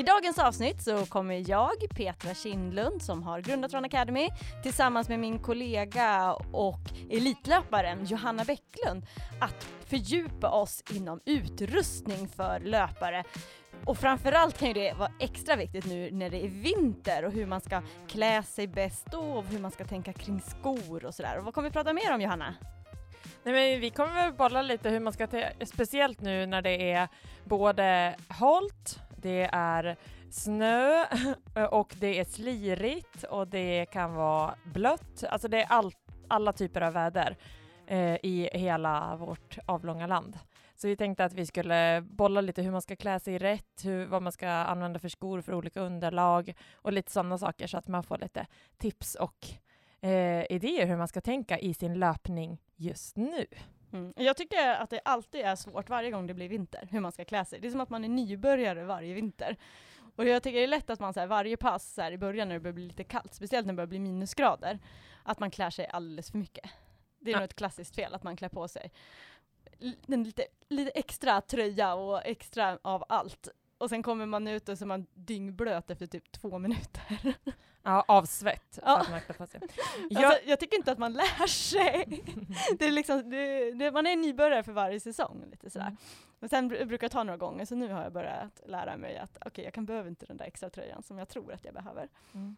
I dagens avsnitt så kommer jag, Petra Kindlund, som har grundat Run Academy, tillsammans med min kollega och elitlöparen Johanna Bäcklund, att fördjupa oss inom utrustning för löpare. Och framförallt kan ju det vara extra viktigt nu när det är vinter och hur man ska klä sig bäst då och hur man ska tänka kring skor och sådär. Och vad kommer vi prata mer om Johanna? Nej, men vi kommer väl bolla lite hur man ska, speciellt nu när det är både halt, det är snö och det är slirigt och det kan vara blött. Alltså det är all, alla typer av väder eh, i hela vårt avlånga land. Så vi tänkte att vi skulle bolla lite hur man ska klä sig rätt, hur, vad man ska använda för skor för olika underlag och lite sådana saker så att man får lite tips och eh, idéer hur man ska tänka i sin löpning just nu. Mm. Jag tycker att det alltid är svårt varje gång det blir vinter, hur man ska klä sig. Det är som att man är nybörjare varje vinter. Och jag tycker det är lätt att man så här, varje pass så här, i början när det börjar bli lite kallt, speciellt när det börjar bli minusgrader, att man klär sig alldeles för mycket. Det är ja. nog ett klassiskt fel, att man klär på sig en lite, lite extra tröja och extra av allt. Och sen kommer man ut och så är man dyngblöt efter typ två minuter. Ja, av svett. Ja. Alltså, jag, jag tycker inte att man lär sig. det är liksom, det, det, man är nybörjare för varje säsong. Lite sådär. Mm. Men sen brukar jag ta några gånger, så nu har jag börjat lära mig att okej, okay, jag kan behöva inte den där extra tröjan som jag tror att jag behöver. Mm.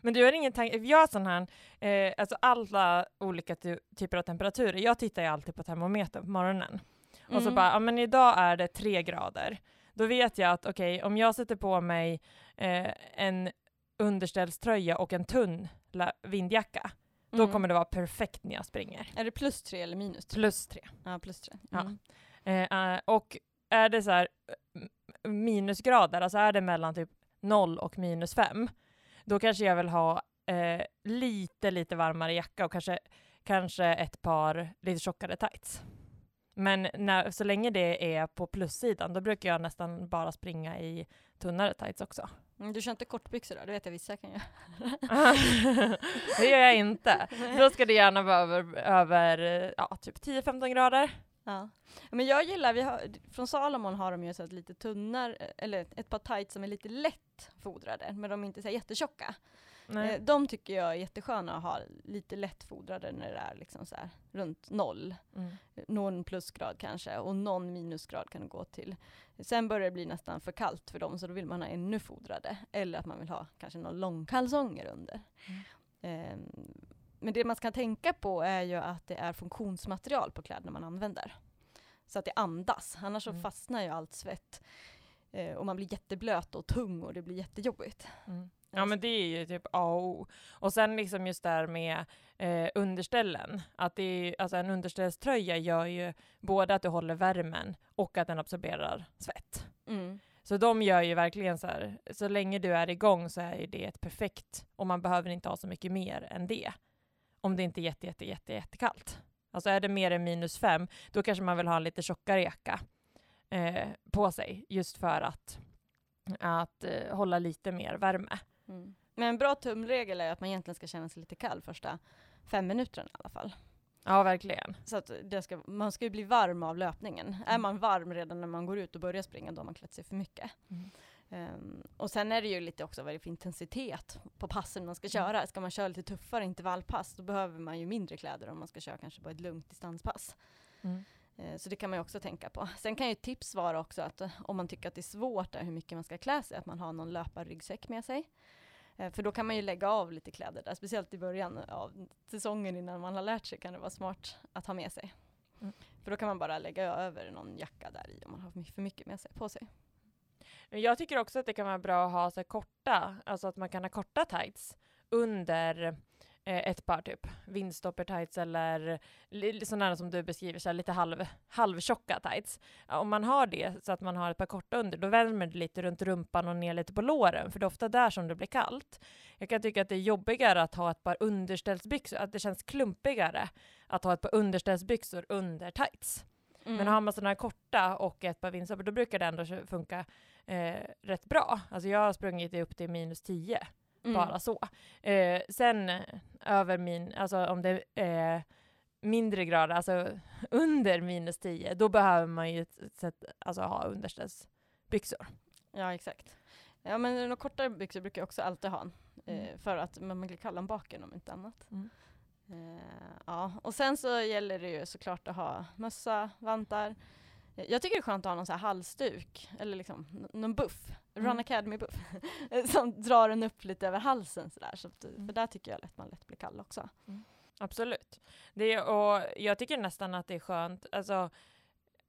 Men du har ingen tanke, jag har sån här, eh, alltså alla olika typer av temperaturer, jag tittar ju alltid på termometern på morgonen. Och så mm. bara, ja men idag är det tre grader. Då vet jag att okej, okay, om jag sätter på mig eh, en underställströja och en tunn vindjacka, mm. då kommer det vara perfekt när jag springer. Är det plus tre eller minus tre? Plus tre. Ja, plus tre. Mm. Ja. Eh, uh, och är det så här minusgrader, alltså är det mellan typ noll och minus fem, då kanske jag vill ha eh, lite, lite varmare jacka och kanske, kanske ett par lite tjockare tights. Men när, så länge det är på plussidan, då brukar jag nästan bara springa i tunnare tights också. Mm, du kör inte kortbyxor då? Det vet jag vissa kan göra. det gör jag inte. Då ska det gärna vara över, över ja, typ 10-15 grader. Ja. Men jag gillar, vi har, från Salomon har de ju så ett lite tunnare, eller ett par tights som är lite lätt fodrade, men de är inte så jättetjocka. Nej. Eh, de tycker jag är jättesköna att ha lite lättfodrade när det är liksom så här runt noll. Mm. Någon plusgrad kanske och någon minusgrad kan det gå till. Sen börjar det bli nästan för kallt för dem så då vill man ha ännu fodrade. Eller att man vill ha kanske några långkalsonger under. Mm. Um, men det man ska tänka på är ju att det är funktionsmaterial på kläderna man använder. Så att det andas, annars mm. så fastnar ju allt svett. Eh, och man blir jätteblöt och tung och det blir jättejobbigt. Mm. Ja men det är ju typ A och O. Och sen liksom just där med eh, underställen, att det är, alltså en underställströja gör ju både att du håller värmen och att den absorberar svett. Mm. Så de gör ju verkligen så här, så länge du är igång så är det ett perfekt, och man behöver inte ha så mycket mer än det. Om det inte är jätte, jätte, jätte, jättekallt. Alltså är det mer än minus fem, då kanske man vill ha en lite tjockare jacka eh, på sig, just för att, att eh, hålla lite mer värme. Mm. Men en bra tumregel är att man egentligen ska känna sig lite kall första fem minuterna i alla fall. Ja, verkligen. Så att ska, man ska ju bli varm av löpningen. Mm. Är man varm redan när man går ut och börjar springa, då har man klätt sig för mycket. Mm. Um, och sen är det ju lite också vad det är för intensitet på passen man ska mm. köra. Ska man köra lite tuffare intervallpass, då behöver man ju mindre kläder om man ska köra kanske på ett lugnt distanspass. Mm. Uh, så det kan man ju också tänka på. Sen kan ju tips vara också att uh, om man tycker att det är svårt där, hur mycket man ska klä sig, att man har någon löparryggsäck med sig. Uh, för då kan man ju lägga av lite kläder där, speciellt i början av säsongen innan man har lärt sig kan det vara smart att ha med sig. Mm. För då kan man bara lägga över någon jacka där i om man har för mycket med sig, på sig. Jag tycker också att det kan vara bra att ha så korta, alltså att man kan ha korta tights under eh, ett par typ vindstopper tights eller sådana som du beskriver, så lite halv, halvtjocka tights. Om man har det så att man har ett par korta under, då värmer det lite runt rumpan och ner lite på låren, för det är ofta där som det blir kallt. Jag kan tycka att det är jobbigare att ha ett par underställsbyxor, att det känns klumpigare att ha ett par underställsbyxor under tights. Mm. Men har man sådana här korta och ett par vindstoppar, då brukar det ändå funka eh, rätt bra. Alltså jag har sprungit upp till minus 10 Mm. Bara så. Eh, sen över min, alltså om det är mindre grader, alltså under minus 10, då behöver man ju ett sätt, alltså ha underställsbyxor. Ja, exakt. Ja, men några kortare byxor brukar jag också alltid ha. Eh, mm. För att man blir kall om baken om inte annat. Mm. Eh, ja, och sen så gäller det ju såklart att ha mössa, vantar, jag tycker det är skönt att ha någon så här halsduk, eller liksom någon buff, mm. Run Academy-buff, som drar en upp lite över halsen sådär. Så mm. För där tycker jag att man lätt blir kall också. Mm. Absolut. Det, och jag tycker nästan att det är skönt, alltså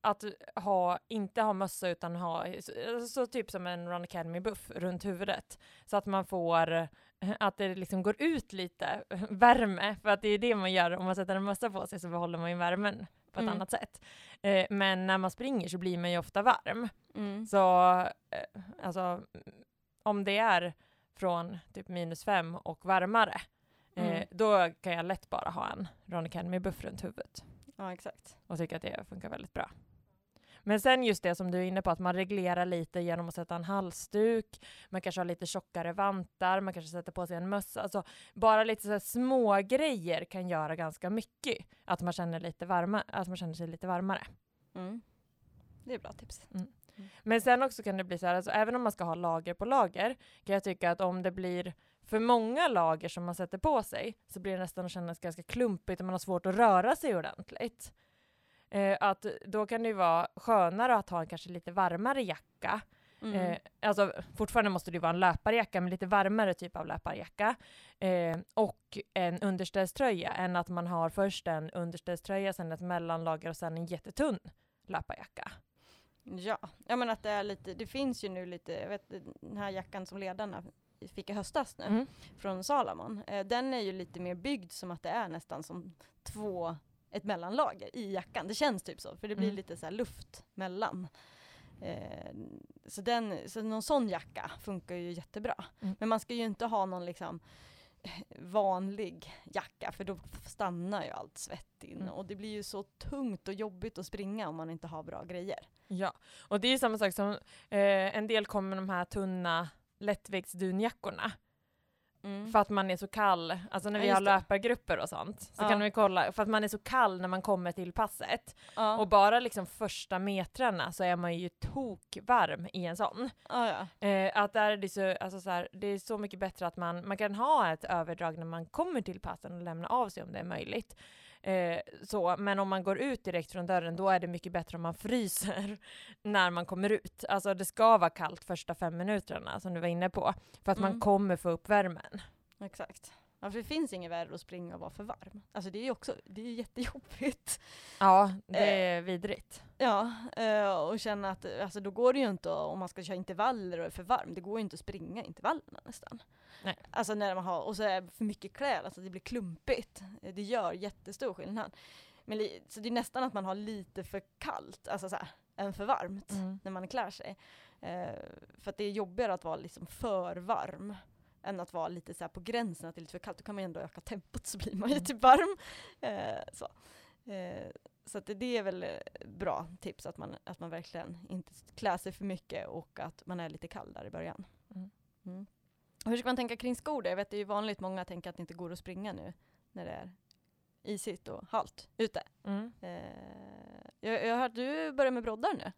att ha, inte ha mössa utan ha, så, så typ som en Run Academy-buff runt huvudet. Så att man får, att det liksom går ut lite värme, för att det är det man gör om man sätter en mössa på sig så behåller man ju värmen på ett mm. annat sätt. Eh, men när man springer så blir man ju ofta varm. Mm. Så eh, alltså, om det är från typ minus fem och varmare, eh, mm. då kan jag lätt bara ha en Ron Academy buff runt huvudet. Ja, exakt. Och tycka att det funkar väldigt bra. Men sen just det som du är inne på, att man reglerar lite genom att sätta en halsduk, man kanske har lite tjockare vantar, man kanske sätter på sig en mössa. Alltså, bara lite så små grejer kan göra ganska mycket. Att man känner, lite varma, att man känner sig lite varmare. Mm. Det är bra tips. Mm. Mm. Men sen också kan det bli så här, alltså, även om man ska ha lager på lager, kan jag tycka att om det blir för många lager som man sätter på sig så blir det nästan att kännas ganska klumpigt och man har svårt att röra sig ordentligt. Eh, att då kan det ju vara skönare att ha en kanske lite varmare jacka. Mm. Eh, alltså fortfarande måste det ju vara en löparjacka, men lite varmare typ av löparjacka. Eh, och en underställströja än att man har först en underställströja, sen ett mellanlager och sen en jättetunn löparjacka. Ja, jag menar att det är lite, det finns ju nu lite, jag vet den här jackan som ledarna fick i höstas nu, mm. från Salomon, eh, den är ju lite mer byggd som att det är nästan som två ett mellanlager i jackan. Det känns typ så, för det blir mm. lite så luft mellan. Eh, så, den, så någon sån jacka funkar ju jättebra. Mm. Men man ska ju inte ha någon liksom vanlig jacka för då stannar ju allt svett in mm. och det blir ju så tungt och jobbigt att springa om man inte har bra grejer. Ja, och det är samma sak som eh, en del kommer med de här tunna lättviktsdunjackorna Mm. För att man är så kall, alltså när vi har löpargrupper och sånt, så ja. kan vi kolla, för att man är så kall när man kommer till passet. Ja. Och bara liksom första metrarna så är man ju tokvarm i en sån. Eh, att där är det, så, alltså så här, det är så mycket bättre att man, man kan ha ett överdrag när man kommer till passen och lämna av sig om det är möjligt. Eh, så, men om man går ut direkt från dörren, då är det mycket bättre om man fryser när man kommer ut. Alltså det ska vara kallt första fem minuterna, som du var inne på, för att mm. man kommer få upp värmen. Exakt. Ja, för det finns inget värre att springa och vara för varm. Alltså det är ju också, det är jättejobbigt. Ja, det är eh, vidrigt. Ja, eh, och känna att, alltså då går det ju inte om man ska köra intervaller och är för varm, det går ju inte att springa intervallerna nästan. Nej. Alltså när man har, och så är det för mycket kläder, alltså det blir klumpigt. Det gör jättestor skillnad. Men, så det är nästan att man har lite för kallt, alltså så här, än för varmt mm. när man klär sig. Eh, för att det är jobbigare att vara liksom för varm än att vara lite så på gränsen att det är lite för kallt. Då kan man ändå öka tempot så blir man ju mm. typ varm. Eh, så eh, så att det är väl bra tips att man, att man verkligen inte klär sig för mycket och att man är lite kall där i början. Mm. Mm. Hur ska man tänka kring skor då? Jag vet det är ju vanligt, många tänker att det inte går att springa nu när det är isigt och halt ute. Mm. Eh, jag, jag har hört att du börjar med broddar nu.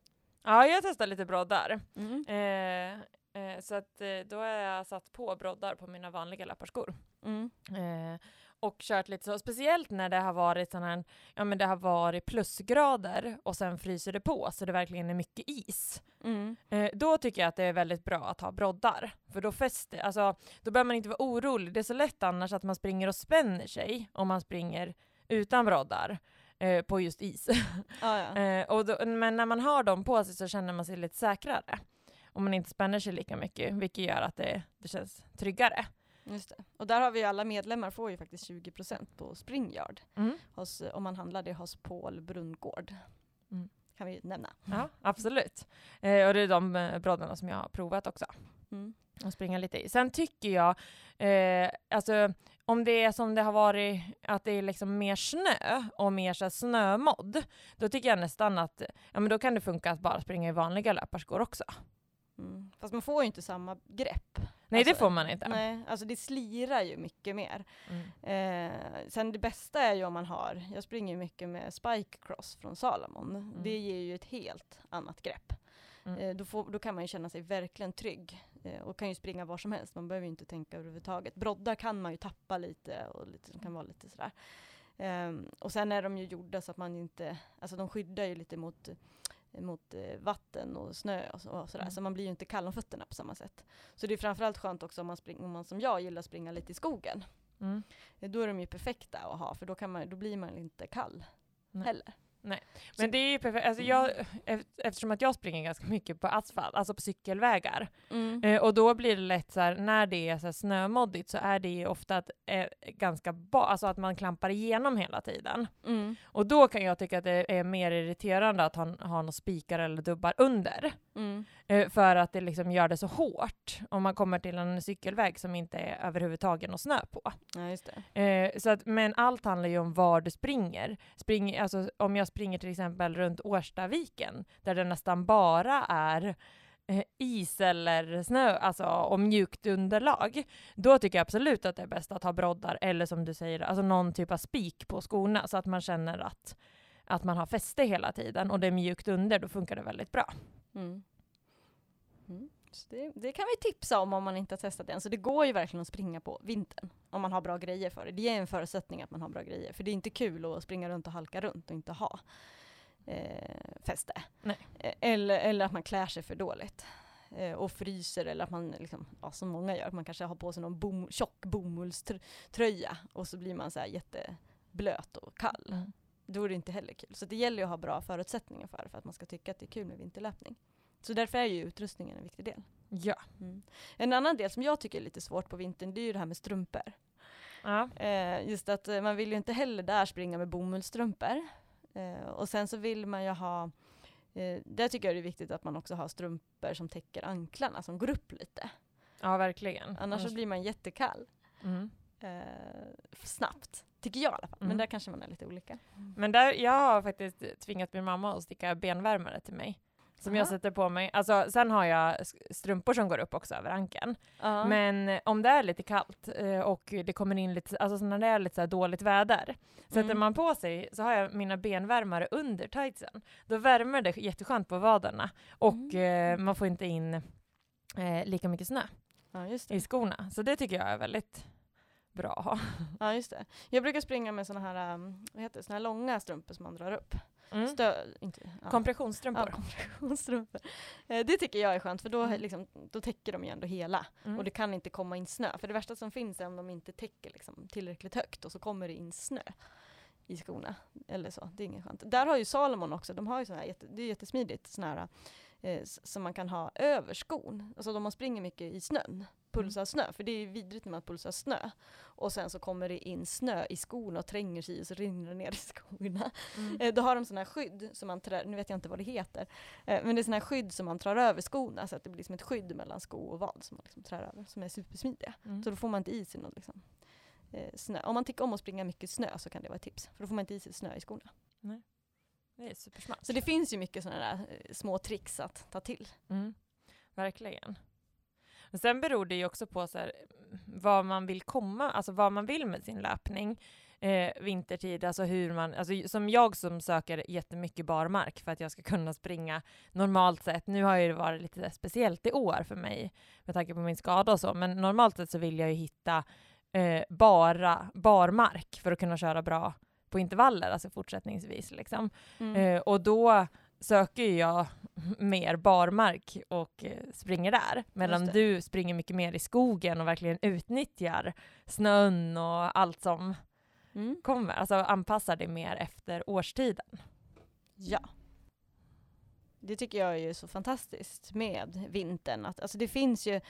Ja, jag testar lite broddar. Mm. Eh, eh, så att eh, då har jag satt på broddar på mina vanliga löparskor. Mm. Eh, och kört lite så, speciellt när det har varit sån här, ja men det har varit plusgrader och sen fryser det på så det verkligen är mycket is. Mm. Eh, då tycker jag att det är väldigt bra att ha broddar, för då fäster, alltså då behöver man inte vara orolig. Det är så lätt annars att man springer och spänner sig om man springer utan broddar. Eh, på just is. Ah, ja. eh, och då, men när man har dem på sig så känner man sig lite säkrare. Om man inte spänner sig lika mycket, vilket gör att det, det känns tryggare. Just det. Och där har vi alla medlemmar får ju faktiskt 20% på Springyard Mm. hos, om man handlar det hos Paul Brunngård. Mm. Kan vi nämna. Ja, absolut. Eh, och det är de eh, broddarna som jag har provat också. Mm. och springa lite i. Sen tycker jag, eh, alltså om det är som det har varit, att det är liksom mer snö och mer så snömodd, då tycker jag nästan att, ja men då kan det funka att bara springa i vanliga löparskor också. Mm. Fast man får ju inte samma grepp. Nej det Alltså, får man inte. Nej, alltså det slirar ju mycket mer. Mm. Eh, sen det bästa är ju om man har, jag springer ju mycket med Spike Cross från Salomon. Det ger ju ett helt annat grepp. Mm. Eh, då, får, då kan man ju känna sig verkligen trygg eh, och kan ju springa var som helst. Man behöver ju inte tänka överhuvudtaget. Broddar kan man ju tappa lite och lite, kan vara lite sådär. Ehm, och sen är de ju gjorda så att man inte, alltså de skyddar ju lite mot mot eh, vatten och snö och, så, och sådär. Mm. Så man blir ju inte kall om fötterna på samma sätt. Så det är framförallt skönt också om man, spring, om man som jag gillar att springa lite i skogen. Mm. Då är de ju perfekta att ha för då, kan man, då blir man inte kall Nej. heller. Men det är ju perfekt, alltså jag, ef- eftersom att jag springer ganska mycket på asfalt, alltså på cykelvägar, Eh, och då blir det lätt så här, när det är så snömoddigt så är det ju ofta att, eh, ganska ba- alltså att man klampar igenom hela tiden. Mm. Och då kan jag tycka att det är mer irriterande att ha, ha några spikar eller dubbar under. Mm. Eh, för att det liksom gör det så hårt om man kommer till en cykelväg som inte är överhuvudtaget någon snö på. Ja, just det. Eh, så att, men allt handlar ju om var du springer. Spring, alltså, om jag springer till exempel runt Årstaviken, där det nästan bara är eh, is eller snö, alltså och mjukt underlag, då tycker jag absolut att det är bäst att ha broddar eller som du säger, alltså någon typ av spik på skorna så att man känner att, att man har fäste hela tiden och det är mjukt under, då funkar det väldigt bra. Mm. Det, det kan vi tipsa om om man inte har testat det än. Så det går ju verkligen att springa på vintern om man har bra grejer för det. Det är en förutsättning att man har bra grejer. För det är inte kul att springa runt och halka runt och inte ha eh, fäste. Nej. Eh, Eller, eller att man klär sig för dåligt eh, och fryser eller att man, liksom, ja, som många gör, att man kanske har på sig någon bom, tjock bomullströja och så blir man så här jätteblöt och kall. Mm. Då är det inte heller kul. Så det gäller ju att ha bra förutsättningar för för att man ska tycka att det är kul med vinterlöpning. Så därför är ju utrustningen en viktig del. Ja. Mm. En annan del som jag tycker är lite svårt på vintern, det är ju det här med strumpor. ja. Eh, just att eh, man vill ju inte heller där springa med bomullsstrumpor. Eh, och sen så vill man ju ha, eh, där tycker jag det är viktigt att man också har strumpor som täcker anklarna, som går upp lite. ja, verkligen. Annars så blir man jättekall. Mm. Eh, snabbt, tycker jag i alla fall. Men Mm. där kanske man är lite olika. Men där, jag har faktiskt tvingat min mamma att sticka benvärmare till mig. Som jag Aha. sätter på mig. Alltså, sen har jag strumpor som går upp också över ankeln. Ja. Men eh, om det är lite kallt eh, och det kommer in lite, alltså när det är lite dåligt väder, sätter Mm. man på sig så har jag mina benvärmare under tightsen. Då värmer det jätteskönt på vaderna och Mm. eh, man får inte in eh, lika mycket snö ja, i skorna. Så det tycker jag är väldigt bra att ha. Ja, just det. Jag brukar springa med såna här, vad heter det, såna här långa strumpor som man drar upp. Mm. Stö, inte, ja. Kompressionsstrumpor. Ja, kompressionsstrumpor. Eh, det tycker jag är skönt för då, Mm. liksom, då täcker de ju ändå hela. Mm. Och det kan inte komma in snö. För det värsta som finns är om de inte täcker liksom, tillräckligt högt och så kommer det in snö i skorna. Eller så, det är inget skönt. Där har ju Salomon också, de har ju här, det är jättesmidigt, såna här eh, som man kan ha över skon. Alltså om man springer mycket i snön, pulsar snö, för det är vidrigt när man pulsar snö. Och sen så kommer det in snö i skorna och tränger sig i och så rinner det ner i skorna. Mm. Eh, då har de sådana här skydd som man trär, nu vet jag inte vad det heter, eh, men det är sådana här skydd som man trär över skorna så att det blir som ett skydd mellan sko och vad som man liksom trär över, som är supersmidiga. Mm. Så då får man inte i sig något liksom, eh, snö. Om man tycker om att springa mycket snö så kan det vara ett tips, för då får man inte i sig snö i skorna. Det är supersmart. Så det finns ju mycket sådana där eh, små tricks att ta till. Mm, verkligen. Men sen beror det ju också på så här, vad man vill komma, alltså vad man vill med sin löpning eh, vintertid, alltså hur man, alltså som jag som söker jättemycket barmark för att jag ska kunna springa normalt sett. Nu har ju det varit lite speciellt i år för mig med tanke på min skada och så, men normalt sett så vill jag ju hitta eh, bara barmark för att kunna köra bra på intervaller, alltså fortsättningsvis liksom. Mm. Eh, och då söker jag mer barmark och eh, springer där. Medan du springer mycket mer i skogen och verkligen utnyttjar snön och allt som Mm. kommer. Alltså anpassar det mer efter årstiden. Ja. Det tycker jag är ju så fantastiskt med vintern. Att, alltså det finns ju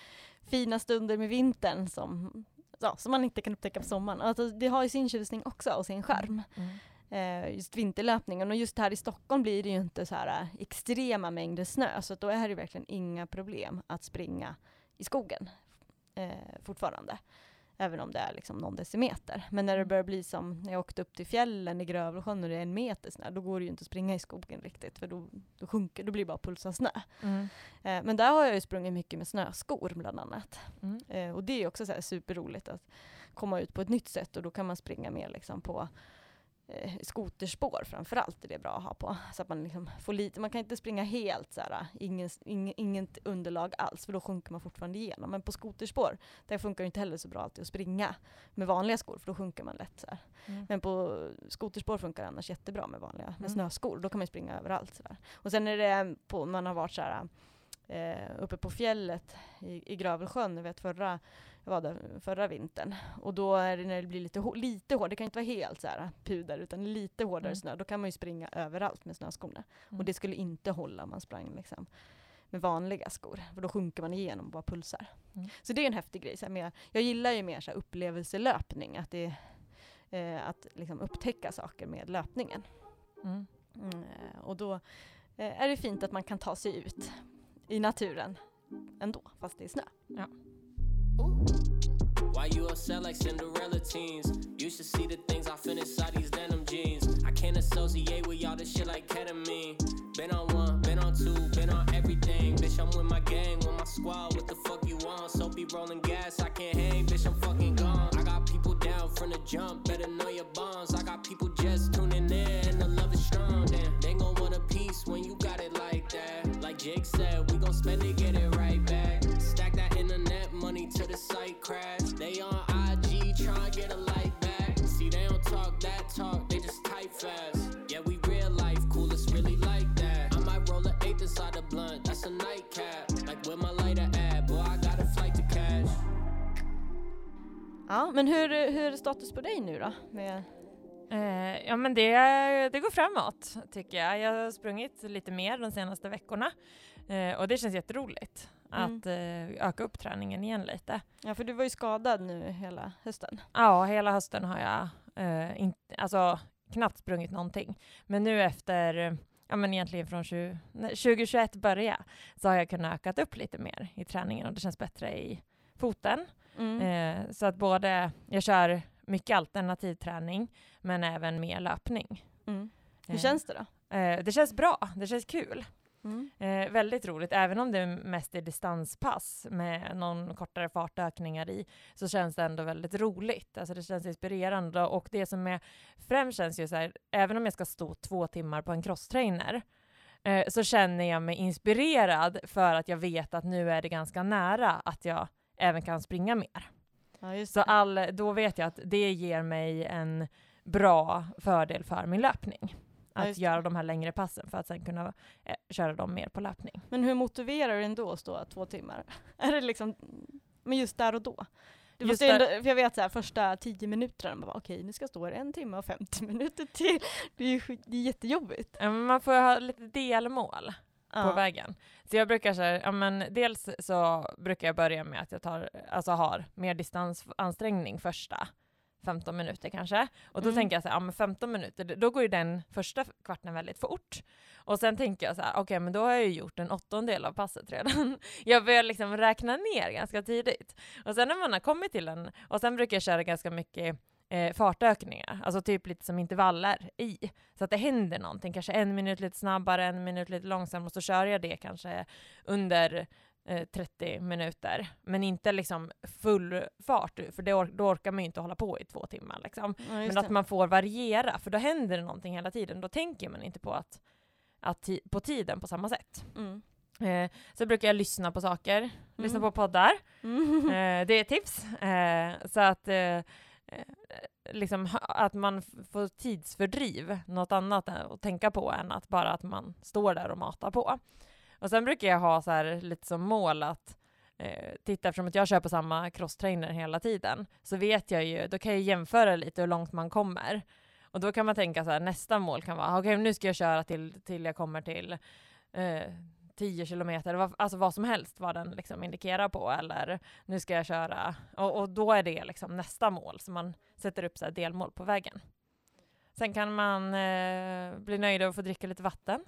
fina stunder med vintern som ja, som man inte kan upptäcka på sommaren. Alltså, det har ju sin tjusning också och sin skärm. Mm. Eh, just vinterlöpningen. Och just här i Stockholm blir det ju inte så här eh, extrema mängder snö, så då är det verkligen inga problem att springa i skogen eh, fortfarande. Även om det är liksom någon decimeter. Men när det mm. börjar bli som när jag åkte upp till fjällen i Grövelsjön och det är en meter snö, då går det ju inte att springa i skogen riktigt, för då, då sjunker, då blir det bara pulsa snö. Mm. Eh, men där har jag ju sprungit mycket med snöskor bland annat. Mm. Eh, och det är också så superroligt att komma ut på ett nytt sätt och då kan man springa mer liksom på eh, skoterspår framförallt är det bra att ha på. Så att man liksom får lite, man kan inte springa helt så här, ingen, ing, inget underlag alls, för då sjunker man fortfarande igenom. Men på skoterspår, där funkar det inte heller så bra alltid att springa med vanliga skor, för då sjunker man lätt. Så mm. Men på skoterspår funkar det annars jättebra med vanliga, med mm. snöskor. Då kan man springa överallt. Så där. Och sen är det på, man har varit så här, eh, uppe på fjället i, i Gravelsjön, jag vet förra jag var där förra vintern. Och då är det när det blir lite, lite hårdare, det kan inte vara helt så här puder, utan lite hårdare mm. snö, då kan man ju springa överallt med snöskorna. Mm. Och det skulle inte hålla om man sprang liksom med vanliga skor, för då sjunker man igenom och bara pulsar. Mm. Så det är en häftig grej. Så här, jag, jag gillar ju mer så här upplevelselöpning, att, det, eh, att liksom upptäcka saker med löpningen. Mm. Mm, eh, och då eh, är det fint att man kan ta sig ut i naturen ändå, fast det är snö. Ja. Why you upset like Cinderella teens? You should see the things I fit inside these denim jeans. I can't associate with y'all this shit like ketamine. Been on one, been on two, been on everything. Bitch, I'm with my gang, with my squad. What the fuck you want? So be rolling gas, I can't hang. Bitch, I'm fucking gone. I got people down from the jump, better gon' spend it, get it right back. Stack that internet money to the site crash. They on IG trying to get a like back. See, they don't talk that talk, they just type fast. Yeah, we real life, coolest really like that. I might roll an eighth inside the blunt, that's a nightcap. Like where my lighter at, boy, I got a flight to cash. Ja, men hur, hur är status på dig nu då? Med Eh, ja men det, det går framåt tycker jag. Jag har sprungit lite mer de senaste veckorna eh, och det känns jätteroligt mm. att eh, öka upp träningen igen lite. Ja för du var ju skadad nu hela hösten. Ja, hela hösten har jag eh, inte, alltså knappt sprungit någonting. Men nu efter ja men egentligen från 20, 2021 börja så har jag kunnat öka upp lite mer i träningen och det känns bättre i foten. Mm. Eh, så att både, jag kör mycket alternativ träning men även mer löpning. Mm. Hur eh, känns det då? Eh, det känns bra, det känns kul. Mm. Eh, väldigt roligt, även om det mest är distanspass med någon kortare fartökningar i, så känns det ändå väldigt roligt. Alltså det känns inspirerande och det som är främst känns ju så här, även om jag ska stå två timmar på en crosstrainer, eh, så känner jag mig inspirerad för att jag vet att nu är det ganska nära att jag även kan springa mer. Ja, så all, då vet jag att det ger mig en bra fördel för min löpning. Att ja, göra de här längre passen för att sen kunna eh, köra dem mer på löpning. Men hur motiverar du ändå att stå två timmar? är det liksom, men just där och då? Måste ändå, för jag vet så här, första tio minuterna, okej okay, nu ska jag stå här en timme och 50 minuter till. Det är, ju, det är jättejobbigt. Ja, man får ha lite delmål ja. på vägen. Så jag brukar så här, ja men dels så brukar jag börja med att jag tar, alltså har mer distansansträngning första 15 minuter kanske. Och då mm. tänker jag så här, ja men 15 minuter, då går ju den första kvarten väldigt fort. Och sen tänker jag så här, okej okay, men då har jag ju gjort en åttondel av passet redan. jag börjar liksom räkna ner ganska tidigt. Och sen när man har kommit till en, och sen brukar jag köra ganska mycket eh, fartökningar, alltså typ lite som intervaller i. Så att det händer någonting, kanske en minut lite snabbare, en minut lite långsammare och så kör jag det kanske under 30 eh, minuter, men inte liksom full fart, för det or då orkar man ju inte hålla på i två timmar. Liksom. Ja, men att man får variera, för då händer det någonting hela tiden. Då tänker man inte på, att, att på tiden på samma sätt. Mm. Eh, så brukar jag lyssna på saker, mm. lyssna på poddar. Mm. Eh, det är tips. Eh, så att eh, eh, liksom, att man får tidsfördriv, något annat att tänka på än att bara att man står där och matar på. Och sen brukar jag ha så här, lite som mål att eh, titta, eftersom att jag kör på samma crosstrainer hela tiden, så vet jag ju, då kan jag jämföra lite hur långt man kommer. Och då kan man tänka så här, nästa mål kan vara, okej okay, nu ska jag köra till, till jag kommer till eh, 10 kilometer, alltså vad som helst vad den liksom indikerar på eller nu ska jag köra och, och då är det liksom nästa mål så man sätter upp så här delmål på vägen. Sen kan man eh, bli nöjd och få dricka lite vatten.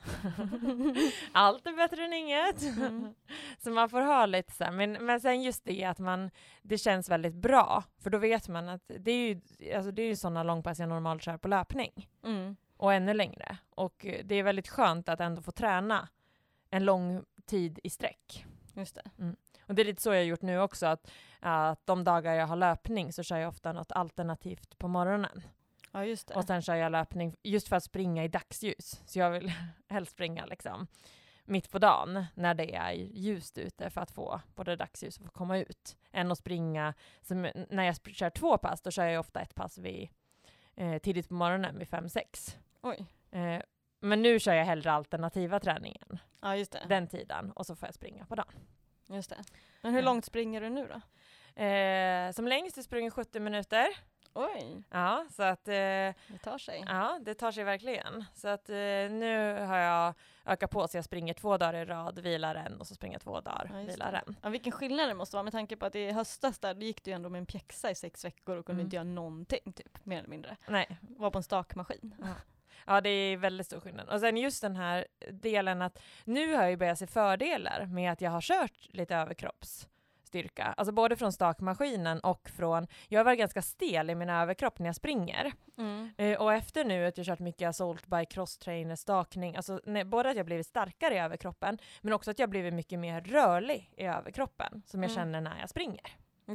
Allt är bättre än inget. Mm. så man får ha lite så här, men, men sen just det att man, det känns väldigt bra, för då vet man att det är ju, alltså det är ju sådana långpass jag normalt kör på löpning Mm. och ännu längre. Och eh, det är väldigt skönt att ändå få träna en lång tid i sträck. Just det. Och det är lite så jag har gjort nu också, att, att de dagar jag har löpning så kör jag ofta något alternativt på morgonen. Ja, just det. Och sen kör jag löpning just för att springa i dagsljus. Så jag vill helst springa liksom mitt på dagen när det är ljust ute för att få både dagsljus och få komma ut. Än att springa, när jag kör två pass då kör jag ofta ett pass vid, eh, tidigt på morgonen vid 5-6. Oj. Eh, men nu kör jag hellre alternativa träningen Ja, just det. den tiden och så får jag springa på dagen. Just det. Men hur långt springer du nu då? Eh, som längst jag springer 70 minuter. Oj, Ja, så att eh, det tar sig. Ja, det tar sig verkligen. Så att eh, nu har jag ökat på så jag springer två dagar i rad, vilar en och så springer jag två dagar, Ja, vilar en. Ja, vilken skillnad det måste vara med tanke på att i höstas där, gick du ju ändå med en pjäxa i sex veckor och kunde Mm. inte göra någonting, typ, mer eller mindre. Nej, Var på en stakmaskin. ja det är väldigt stor skillnad. Och sen just den här delen att nu har jag ju börjat se fördelar med att jag har kört lite överkroppsstyrka. Alltså både från stakmaskinen och från, jag varit ganska stel i min överkropp när jag springer. Mm. Eh, och efter nu att jag kört mycket assault bike, crosstrainer, stakning, alltså nej, både att jag blivit starkare i överkroppen, men också att jag blivit mycket mer rörlig i överkroppen, som jag Mm. känner när jag springer.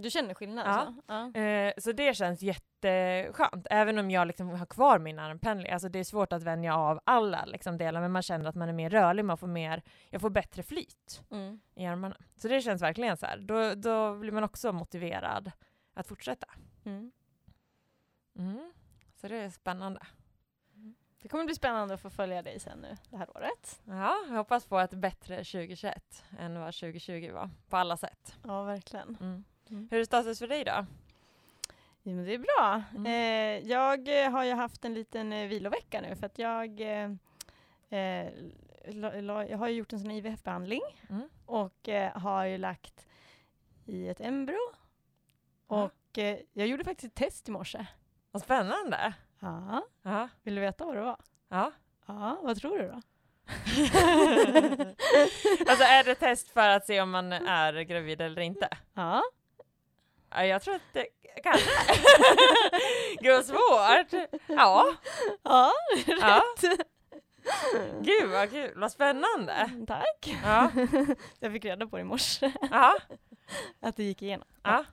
Du känner skillnad alltså? Ja. Eh, så det känns jätteskönt, även om jag liksom har kvar min armpendling. Alltså det är svårt att vänja av alla liksom, delar, men man känner att man är mer rörlig, man får mer, jag får bättre flyt Mm. i armarna. Så det känns verkligen så här. Då, då blir man också motiverad att fortsätta. Mm. Mm. Så det är spännande. Det kommer bli spännande att få följa dig sen nu det här året. Ja, jag hoppas på ett bättre 2021 än vad 2020 var, på alla sätt. Ja, verkligen. Mm. Hur är status för dig då? Ja, men det är bra. Mm. Eh, jag eh, har ju haft en liten eh, vilovecka nu för att jag, eh, eh, la, la, jag har gjort en sån IVF-behandling Mm. och eh, har ju lagt i ett embryo. Och jag gjorde faktiskt ett test i morse. Vad spännande! Ja, Ja, vill du veta vad det var? ja. Ja, vad tror du då? alltså är det test för att se om man är gravid eller inte? Ja, Ja, jag tror att det kanske Gud vad svårt! Ja, ja ja. Gud vad kul, vad spännande! tack. Ja, Jag fick reda på det i morse, ja, att det gick igenom. ja.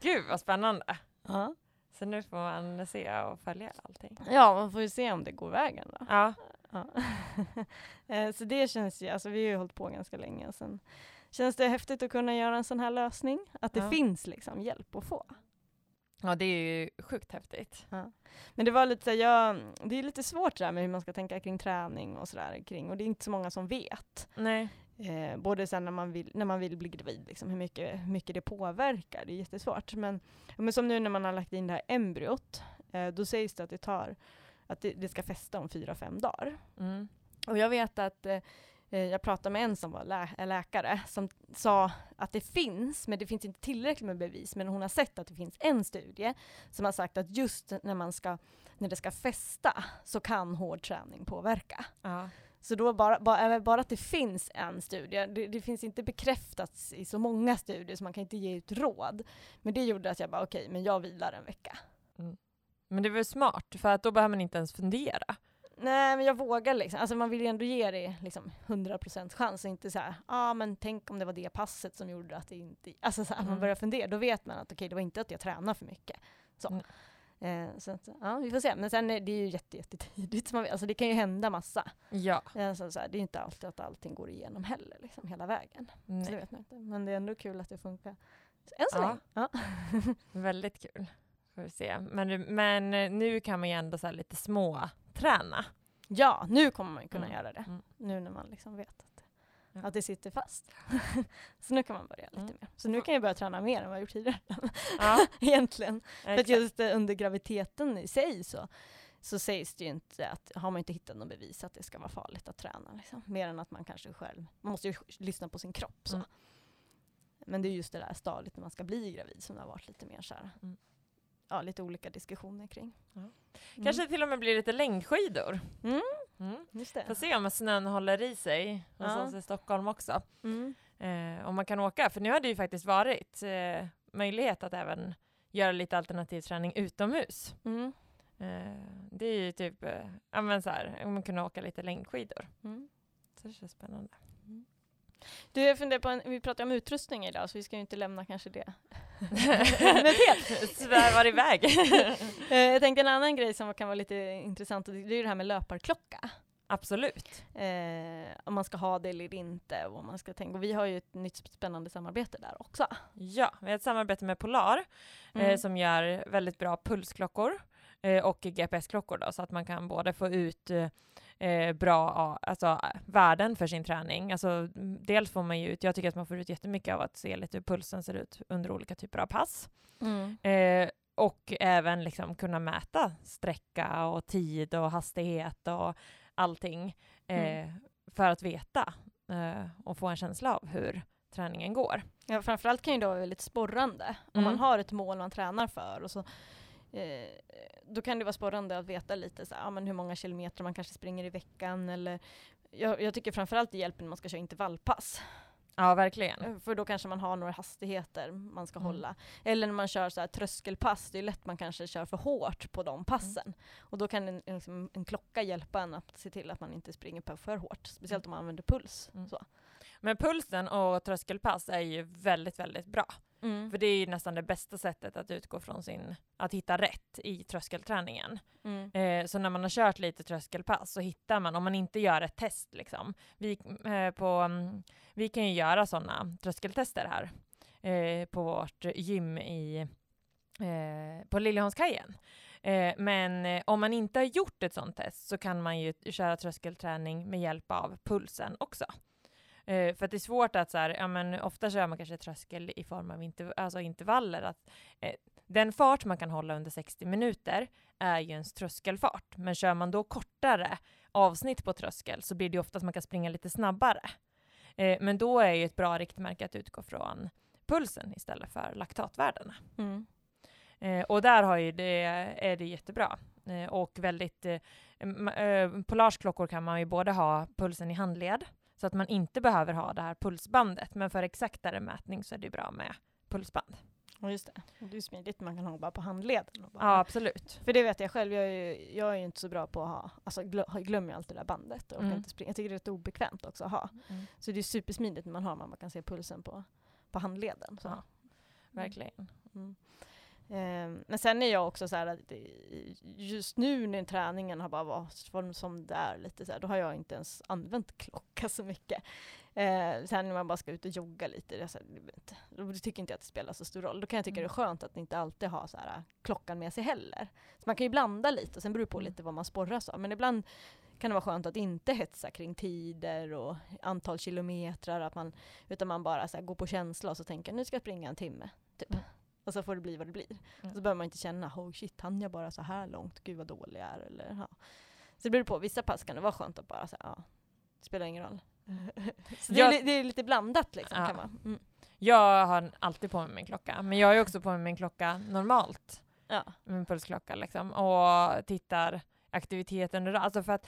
Gud vad spännande! Ja. Så nu får man se och följa allting. ja, man får ju se om det går vägen då. Ja, Ja. Eh, så det känns ju, alltså vi har ju hållit på ganska länge och sen känns det häftigt att kunna göra en sån här lösning. Att det Ja. finns liksom hjälp att få. ja det är ju sjukt häftigt. Men det var lite jag, det är lite svårt det där med hur man ska tänka kring träning och sådär kring och det är inte så många som vet. Nej. Eh, både sen när man vill, när man vill bli gravid, liksom, hur, mycket, hur mycket det påverkar. Det är jättesvårt. Men, ja, men som nu när man har lagt in det här embryot, eh, då sägs det att det tar att det, det ska fästa om fyra, fem dagar. Mm. Och jag vet att eh, jag pratade med en som var lä är läkare som sa att det finns, men det finns inte tillräckligt med bevis, men hon har sett att det finns en studie som har sagt att just när, man ska, när det ska fästa så kan hård träning påverka. Ja. Så då bara, bara, bara att det finns en studie, det, det finns inte bekräftats i så många studier så man kan inte ge ut råd. Men det gjorde att jag bara okej, men jag vilar en vecka. Men det väl smart, för att då behöver man inte ens fundera. Nej men jag vågar liksom, alltså man vill ju ändå ge det liksom 100% chans och inte såhär, ja ah, men tänk om det var det passet som gjorde att det inte, alltså så här, Mm. man börjar fundera, då vet man att okej det var inte att jag tränar för mycket. Så. Mm. Eh, så att, ja vi får se, men sen är det ju jätte, jättetidigt, så man alltså det kan ju hända massa. Ja. Alltså, så här, det är inte alltid att allting går igenom heller, liksom hela vägen. Så det vet man inte. Men det är ändå kul att det funkar. Än så Ja. länge. Ja. Väldigt kul. Får vi se. Men, men eh, nu kan man ju ändå så här lite små träna. ja, nu kommer man kunna Mm. göra det. Mm. Nu när man liksom vet att, Ja. att det sitter fast. så nu kan man börja lite Mm. mer. Så nu kan jag börja träna mer än vad jag gjort tidigare. Ja, Egentligen. För att just eh, under graviditeten i sig så så sägs det ju inte att, har man inte hittat något bevis att det ska vara farligt att träna. Liksom. Mer än att man kanske själv, man måste ju lyssna på sin kropp. Så. Mm. Men det är just det där stadiet när man ska bli gravid som det har varit lite mer så här, Mm. Ja, lite olika diskussioner kring. Ja. Mm. Kanske till och med blir lite längdskidor. Mm. Mm. Får se om snön håller i sig hos Ja. oss i Stockholm också. Mm. Eh, om man kan åka, för nu har det ju faktiskt varit eh, möjlighet att även göra lite alternativ träning utomhus. Mm. Eh, det är ju typ, eh, ja men så här, om man kunde åka lite längdskidor. Mm. Så det känns spännande. Du, jag funderar på en, vi pratar om utrustning idag, så vi ska ju inte lämna kanske det. Svävar iväg. Eh, jag tänkte en annan grej som kan vara lite intressant, och det är ju det här med löparklocka. Absolut. Eh, om man ska ha det eller inte, och man ska tänka. Och vi har ju ett nytt spännande samarbete där också. Ja, vi har ett samarbete med Polar eh, Mm. som gör väldigt bra pulsklockor eh, och GPS-klockor då, så att man kan både få ut eh, bra alltså, eh, värden för sin träning. Alltså, mm, dels får man ju ut, jag tycker att man får ut jättemycket av att se lite hur pulsen ser ut under olika typer av pass. Mm. Eh, och även liksom kunna mäta sträcka och tid och hastighet och allting eh, för att veta eh, och få en känsla av hur träningen går. Ja, framförallt kan ju det vara väldigt sporrande. Om Mm. man har ett mål man tränar för, och så, eh, då kan det vara sporrande att veta lite så ja, men hur många kilometer man kanske springer i veckan. Eller, jag, jag tycker framförallt det hjälper när man ska köra intervallpass. Ja, verkligen. Eh, För då kanske man har några hastigheter man ska Mm. hålla. Eller när man kör så här tröskelpass, det är lätt man kanske kör för hårt på de passen. Och då kan en, liksom, en klocka hjälpa en att se till att man inte springer på för hårt. Speciellt om man använder puls. Mm. Så. Men pulsen och tröskelpass är ju väldigt, väldigt bra. Mm. För det är ju nästan det bästa sättet att utgå från sin, att hitta rätt i tröskelträningen. Mm. Eh, så när man har kört lite tröskelpass så hittar man, om man inte gör ett test liksom. Vi, eh, på, mm, vi kan ju göra sådana tröskeltester här eh, på vårt gym i, eh, på Liljeholmskajen. Eh, men eh, om man inte har gjort ett sånt test så kan man ju köra tröskelträning med hjälp av pulsen också. Eh, för att det är svårt att så här, ja men ofta kör man kanske tröskel i form av interv- alltså intervaller. Att, eh, den fart man kan hålla under 60 minuter är ju ens tröskelfart. Men kör man då kortare avsnitt på tröskel så blir det ju ofta att man kan springa lite snabbare. Eh, men då är ju ett bra riktmärke att utgå från pulsen istället för laktatvärdena. Mm. Eh, och där har ju det, är det jättebra. Eh, och väldigt, eh, eh, Polarsklockor kan man ju både ha pulsen i handled, så att man inte behöver ha det här pulsbandet. Men för exaktare mätning så är det bra med pulsband. Ja, just det. Det är smidigt, man kan ha bara på handleden. bara- Ja, absolut. För det vet jag själv, jag är, ju, jag är ju inte så bra på att ha, alltså glö, jag glömmer alltid det där bandet. Och Mm. inte springa. Jag tycker det är rätt obekvämt också att ha. Så det är supersmidigt när man har, man kan se pulsen på, på handleden. Så. Ja. Verkligen. Mm. Ehm, men sen är jag också så att just nu när träningen har bara varit som det är lite så här, då har jag inte ens använt klocka så mycket. Uh, sen när man bara ska ut och jogga lite, det så här, då tycker inte jag att det spelar så stor roll. Då kan jag tycka det är skönt att inte alltid ha så här, klockan med sig heller. Så man kan ju blanda lite, och sen beror det på Mm. lite vad man sporras av. Men ibland kan det vara skönt att inte hetsa kring tider och antal kilometrar, att man, utan man bara så här, går på känsla och så tänker nu ska jag springa en timme. Typ. Mm. Och så får det bli vad det blir. Mm. Så behöver man inte känna, oh shit, hann jag bara så här långt? Gud vad dålig jag är. Eller, ja. Så det beror på, vissa pass kan det vara skönt att bara säga, ja, det spelar ingen roll. så det, är, Jag- li- det är lite blandat liksom. Ja. Kan man. Mm. Jag har alltid på mig min klocka, men jag ju också på mig min klocka normalt. Ja. Min pulsklocka liksom. Och tittar aktivitet under dagen. Alltså för att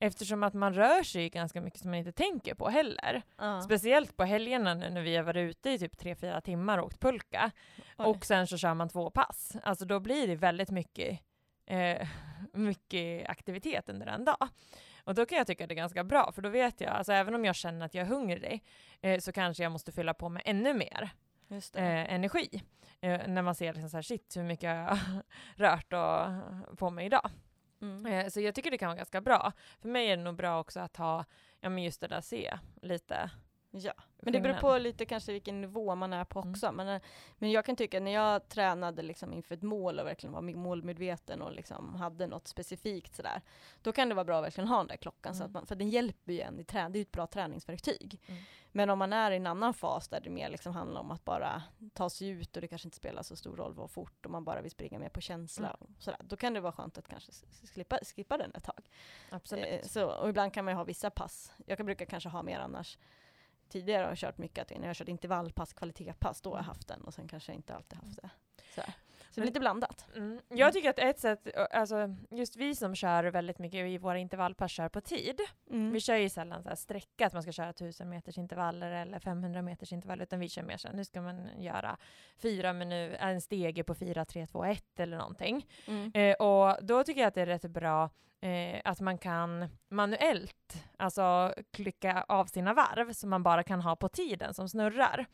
eftersom att man rör sig ganska mycket som man inte tänker på heller. Ja. Speciellt på helgerna nu när vi har varit ute i typ 3-4 timmar och åkt pulka. Oj. Och sen så kör man två pass. Alltså då blir det väldigt mycket, eh, mycket aktivitet under en dag. Och då kan jag tycka det är ganska bra, för då vet jag, alltså även om jag känner att jag är hungrig, eh, så kanske jag måste fylla på med ännu mer eh, energi. Eh, när man ser liksom så här, shit hur mycket jag har rört och, på mig idag. Mm. Eh, så jag tycker det kan vara ganska bra. För mig är det nog bra också att ha, ja men just det där se lite Ja, men det beror på lite kanske vilken nivå man är på mm. också. Mm. Men, men jag kan tycka när jag tränade liksom inför ett mål och verkligen var målmedveten och liksom hade något specifikt sådär, då kan det vara bra att verkligen ha den där klockan, mm. så att man, för den hjälper ju en i träning, det är ju ett bra träningsverktyg. Mm. Men om man är i en annan fas där det mer liksom handlar om att bara ta sig ut och det kanske inte spelar så stor roll vad fort och man bara vill springa mer på känsla, mm. och sådär, då kan det vara skönt att kanske slippa, skippa den ett tag. Absolut. Eh, så, och ibland kan man ju ha vissa pass, jag kan brukar kanske ha mer annars tidigare har kört mycket, att när jag har kört intervallpass, kvalitetspass, då har jag haft den och sen kanske jag inte alltid haft det. Så, så det är lite blandat. Mm. Jag tycker att ett sätt, alltså just vi som kör väldigt mycket i våra intervallpass kör på tid. Mm. Vi kör ju sällan så här sträcka, att man ska köra 1000 meters intervaller eller 500 meters intervaller, utan vi kör mer så här, nu ska man göra fyra minuter, en stege på 4, 3, 2, 1 eller någonting. Mm. Eh, och då tycker jag att det är rätt bra eh, att man kan manuellt alltså klicka av sina varv så man bara kan ha på tiden som snurrar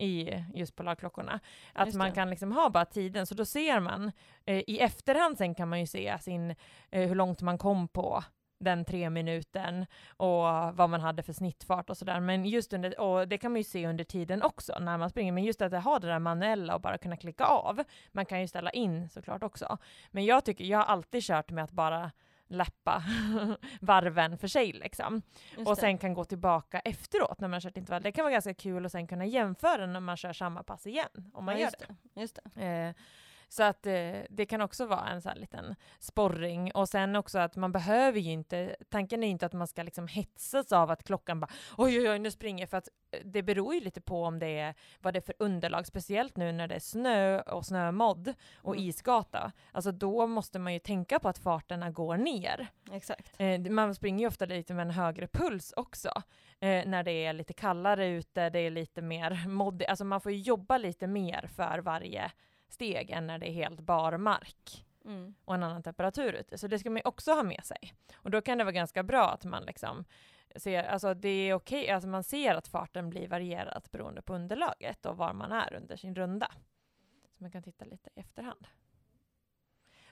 i just på lagklockorna. Att man kan liksom ha bara tiden, så då ser man eh, i efterhand sen kan man ju se sin, eh, hur långt man kom på den tre minuten och vad man hade för snittfart och sådär. Men just under, och det kan man ju se under tiden också när man springer, men just att ha det där manuella och bara kunna klicka av. Man kan ju ställa in såklart också. Men jag tycker, jag har alltid kört med att bara lappa varven för sig liksom. och sen kan gå tillbaka efteråt när man kört intervall. Det kan vara ganska kul att sen kunna jämföra när man kör samma pass igen, om man ja, gör det. det. Just det. Eh, så att eh, det kan också vara en sån här liten sporring. Och sen också att man behöver ju inte, tanken är inte att man ska liksom hetsas av att klockan bara oj oj oj nu springer för att eh, det beror ju lite på om det är vad det är för underlag, speciellt nu när det är snö och snömodd och mm. isgata. Alltså då måste man ju tänka på att farterna går ner. Exakt. Eh, man springer ju ofta lite med en högre puls också. Eh, när det är lite kallare ute, det är lite mer moddigt, alltså man får ju jobba lite mer för varje steg än när det är helt bar mark mm. och en annan temperatur ute. Så det ska man också ha med sig. Och då kan det vara ganska bra att man liksom ser, alltså det är okej, okay, alltså man ser att farten blir varierad beroende på underlaget och var man är under sin runda. Så man kan titta lite i efterhand.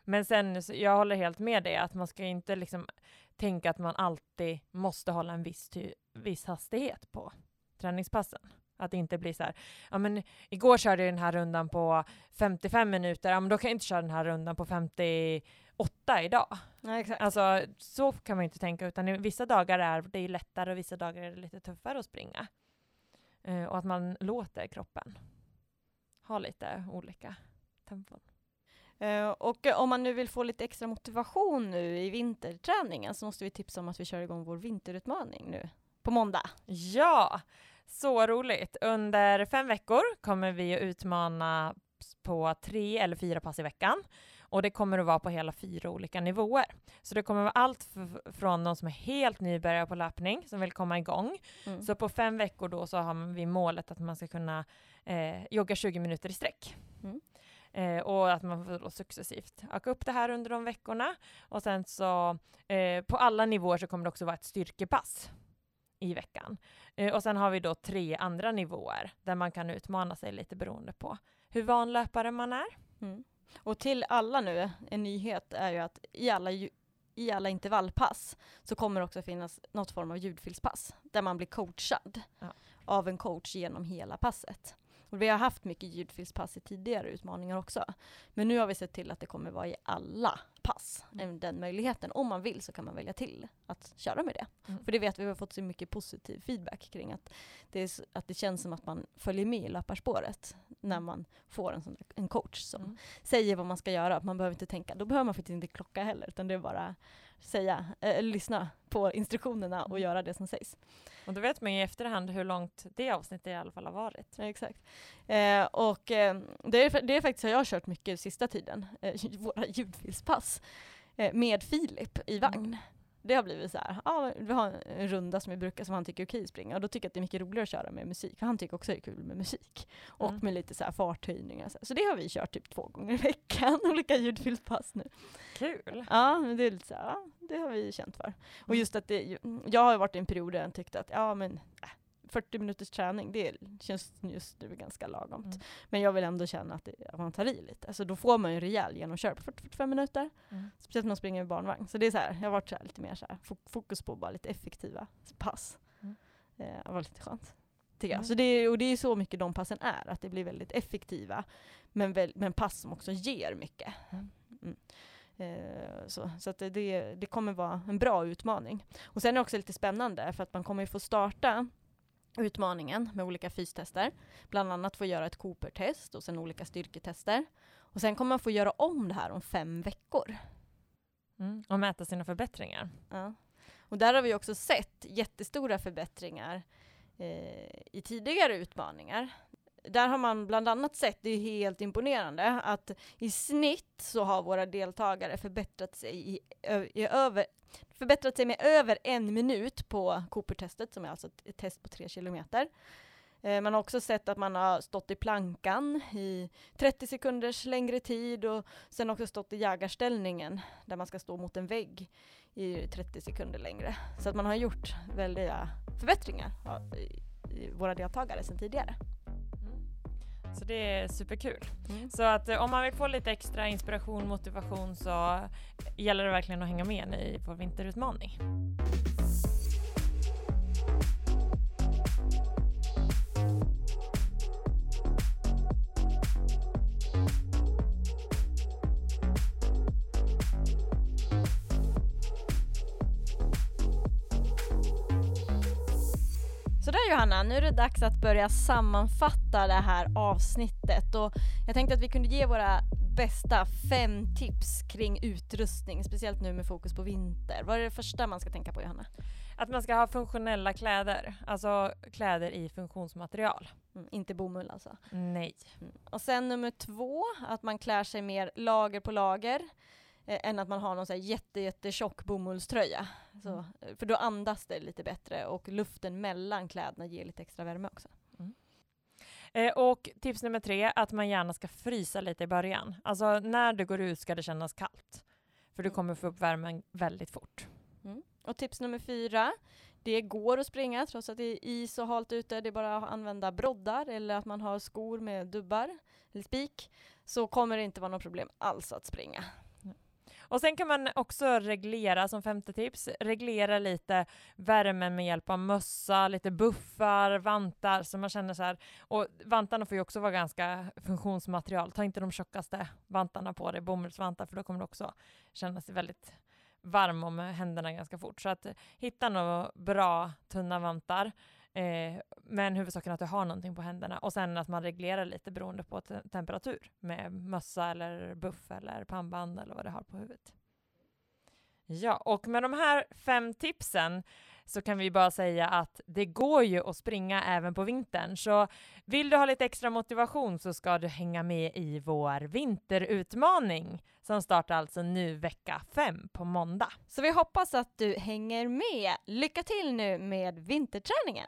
Men sen, jag håller helt med dig att man ska inte liksom tänka att man alltid måste hålla en viss, viss hastighet på träningspassen. Att det inte blir så här, ja men igår körde jag den här rundan på 55 minuter, ja men då kan jag inte köra den här rundan på 58 idag. Ja, exakt. Alltså så kan man inte tänka, utan vissa dagar är det lättare och vissa dagar är det lite tuffare att springa. Uh, och att man låter kroppen ha lite olika tempon. Uh, och om man nu vill få lite extra motivation nu i vinterträningen så måste vi tipsa om att vi kör igång vår vinterutmaning nu på måndag. Ja! Så roligt! Under fem veckor kommer vi att utmana på tre eller fyra pass i veckan. Och det kommer att vara på hela fyra olika nivåer. Så det kommer att vara allt från de som är helt nybörjare på löpning, som vill komma igång. Mm. Så på fem veckor då så har vi målet att man ska kunna eh, jogga 20 minuter i sträck. Mm. Eh, och att man får då successivt öka upp det här under de veckorna. Och sen så eh, på alla nivåer så kommer det också vara ett styrkepass i veckan. Eh, och sen har vi då tre andra nivåer där man kan utmana sig lite beroende på hur van löpare man är. Mm. Och till alla nu, en nyhet är ju att i alla, i alla intervallpass så kommer det också finnas något form av ljudfilspass där man blir coachad ja. av en coach genom hela passet. Och vi har haft mycket ljudfilspass i tidigare utmaningar också. Men nu har vi sett till att det kommer vara i alla pass, mm. den möjligheten. Om man vill så kan man välja till att köra med det. Mm. För det vet vi, vi har fått så mycket positiv feedback kring att det, är, att det känns som att man följer med i löparspåret när mm. man får en, sån, en coach som mm. säger vad man ska göra. Man behöver inte tänka, då behöver man faktiskt inte klocka heller, utan det är bara säga, äh, lyssna på instruktionerna och mm. göra det som sägs. Och då vet man ju i efterhand hur långt det avsnittet i alla fall har varit. Ja, exakt. Eh, och eh, det, är, det är faktiskt så jag har kört mycket sista tiden, eh, våra ljudfilspass, eh, med Filip i vagn. Mm det har blivit så här, ja, vi har en runda som vi brukar, som han tycker är okej att springa, och då tycker jag att det är mycket roligare att köra med musik, för han tycker också det är kul med musik. Och mm. med lite så här farthöjningar. Så, så det har vi kört typ två gånger i veckan, olika ljudfilspass nu. Kul! Ja, det är lite så här, ja, det har vi känt för. Och mm. just att det, jag har varit i en period där jag tyckte att, ja men, äh, 40 minuters träning, det känns just nu ganska lagomt. Mm. Men jag vill ändå känna att, det, att, man tar i lite. Alltså då får man ju rejäl genomkör på 40-45 minuter. Mm. Speciellt när man springer med barnvagn. Så det är så här, jag har varit så lite mer så här, fokus på bara lite effektiva pass. Mm. Eh, det var lite skönt. Mm. Så det och det är så mycket de passen är, att det blir väldigt effektiva, men, väl, men pass som också ger mycket. Mm. mm. Eh, så så det, det kommer vara en bra utmaning. Och sen är det också lite spännande, för att man kommer ju få starta utmaningen med olika fystester. Bland annat få göra ett Cooper-test och sen olika styrketester. Och sen kommer man få göra om det här om fem veckor. Mm, och mäta sina förbättringar. Ja. Och där har vi också sett jättestora förbättringar eh, i tidigare utmaningar. Där har man bland annat sett, det är helt imponerande, att i snitt så har våra deltagare förbättrat sig, i, i över, förbättrat sig med över en minut på Cooper-testet, som är alltså ett, ett test på tre kilometer. Eh, man har också sett att man har stått i plankan i 30 sekunders längre tid och sen också stått i jägarställningen där man ska stå mot en vägg i 30 sekunder längre. Så att man har gjort väldiga förbättringar i våra deltagare sedan tidigare. Så det är superkul. Mm. Så att eh, om man vill få lite extra inspiration, motivation så gäller det verkligen att hänga med i vår vinterutmaning. Johanna, nu är det dags att börja sammanfatta det här avsnittet och jag tänkte att vi kunde ge våra bästa fem tips kring utrustning, speciellt nu med fokus på vinter. Vad är det första man ska tänka på Johanna? Att man ska ha funktionella kläder, alltså kläder i funktionsmaterial. Mm, inte bomull alltså? Nej. Mm. Och sen nummer två, att man klär sig mer lager på lager eh, än att man har någon så här jätte, jättetjock bomullströja. Så, mm. Eh, för då andas det lite bättre och luften mellan kläderna ger lite extra värme också. Mm. Eh, och tips nummer tre, att man gärna ska frysa lite i början. Alltså när du går ut ska det kännas kallt. För du mm. kommer få upp värmen väldigt fort. Mm. Och tips nummer fyra, det går att springa trots att det är is och halt ute. Det är bara att använda broddar eller att man har skor med dubbar eller spik. Så kommer det inte vara något problem alls att springa. Och sen kan man också reglera, som femte tips, reglera lite värmen med hjälp av mössa, lite buffar, vantar, så man känner så här. Och vantarna får ju också vara ganska funktionsmaterial. Ta inte de tjockaste vantarna på dig, bomullsvantar, för då kommer du också känna sig väldigt varm om händerna ganska fort. Så att hitta några bra tunna vantar. Eh, men huvudsaken att du har någonting på händerna och sen att man reglerar lite beroende på te temperatur med mössa eller buff eller pannband eller vad du har på huvudet. Ja, och med de här fem tipsen så kan vi bara säga att det går ju att springa även på vintern. Så vill du ha lite extra motivation så ska du hänga med i vår vinterutmaning som startar alltså nu vecka fem på måndag. Så vi hoppas att du hänger med. Lycka till nu med vinterträningen!